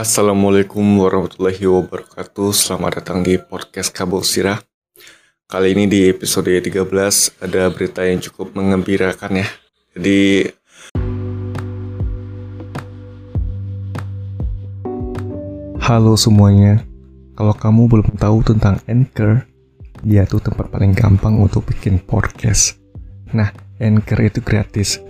Assalamualaikum warahmatullahi wabarakatuh. Selamat datang di podcast Kabel Sirah. Kali ini di episode 13 ada berita yang cukup mengembirakan ya. Jadi Halo semuanya. Kalau kamu belum tahu tentang Anchor Dia tuh tempat paling gampang untuk bikin podcast. Nah, Anchor itu gratis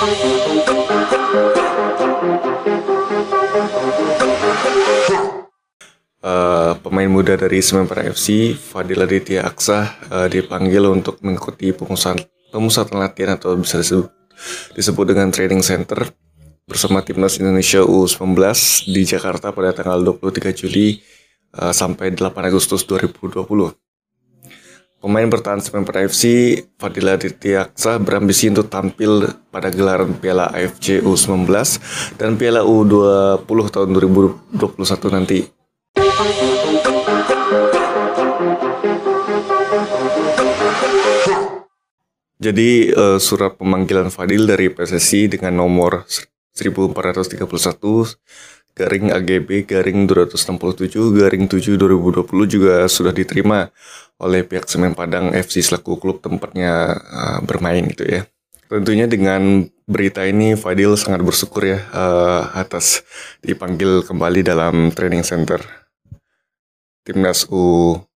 Uh, pemain muda dari Sementara FC, Fadil Aditya Aksa uh, dipanggil untuk mengikuti pemusatan, pemusatan latihan atau bisa disebut, disebut dengan training center bersama timnas Indonesia U19 di Jakarta pada tanggal 23 Juli uh, sampai 8 Agustus 2020. Pemain bertahan Sementara FC, Fadila Aditya Aksa berambisi untuk tampil pada gelaran Piala AFC U19 dan Piala U20 tahun 2021 nanti. Jadi uh, surat pemanggilan Fadil dari PSSI dengan nomor 1431 garing AGB garing 267 garing 7 2020 juga sudah diterima oleh pihak Semen Padang FC selaku klub tempatnya uh, bermain gitu ya. Tentunya dengan berita ini Fadil sangat bersyukur ya uh, atas dipanggil kembali dalam training center timnas U19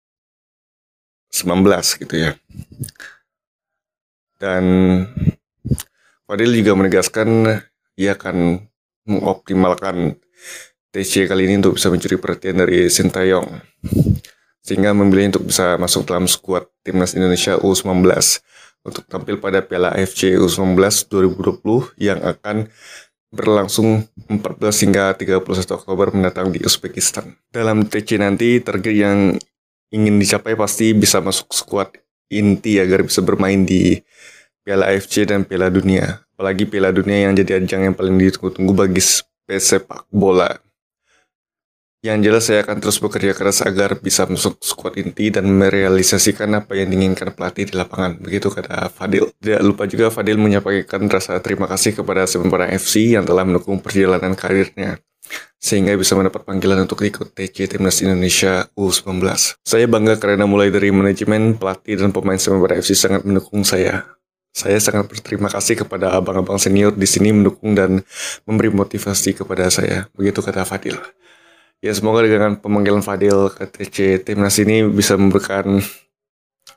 gitu ya. Dan Fadil juga menegaskan ia akan mengoptimalkan TC kali ini untuk bisa mencuri perhatian dari Sintayong sehingga memilih untuk bisa masuk dalam skuad timnas Indonesia U19 untuk tampil pada Piala AFC U19 2020 yang akan berlangsung 14 hingga 31 Oktober mendatang di Uzbekistan. Dalam TC nanti target yang ingin dicapai pasti bisa masuk skuad inti agar bisa bermain di Piala AFC dan Piala Dunia. Apalagi Piala Dunia yang jadi ajang yang paling ditunggu-tunggu bagi sepak bola. Yang jelas saya akan terus bekerja keras agar bisa masuk skuad inti dan merealisasikan apa yang diinginkan pelatih di lapangan. Begitu kata Fadil. Tidak lupa juga Fadil menyampaikan rasa terima kasih kepada Sementara FC yang telah mendukung perjalanan karirnya sehingga bisa mendapat panggilan untuk ikut TC Timnas Indonesia U19. Saya bangga karena mulai dari manajemen, pelatih, dan pemain Sementara FC sangat mendukung saya. Saya sangat berterima kasih kepada abang-abang senior di sini mendukung dan memberi motivasi kepada saya. Begitu kata Fadil. Ya semoga dengan pemanggilan Fadil ke TC Timnas ini bisa memberikan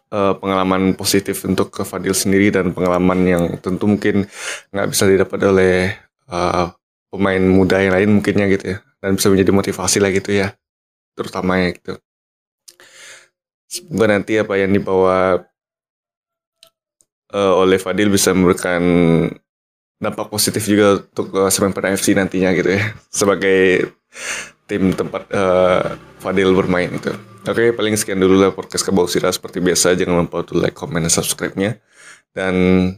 uh, pengalaman positif untuk ke Fadil sendiri dan pengalaman yang tentu mungkin nggak bisa didapat oleh uh, pemain muda yang lain mungkinnya gitu ya dan bisa menjadi motivasi lah gitu ya terutama ya gitu semoga nanti apa yang dibawa uh, oleh Fadil bisa memberikan dampak positif juga untuk uh, Semen FC nantinya gitu ya sebagai tim tempat uh, Fadil bermain itu. Oke, paling sekian dulu lah podcast Kabau Sira seperti biasa. Jangan lupa untuk like, comment, dan subscribe-nya. Dan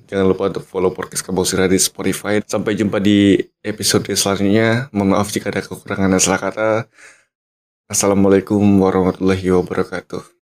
jangan lupa untuk follow podcast Kabau Sira di Spotify. Sampai jumpa di episode selanjutnya. Mohon maaf jika ada kekurangan dan salah kata. Assalamualaikum warahmatullahi wabarakatuh.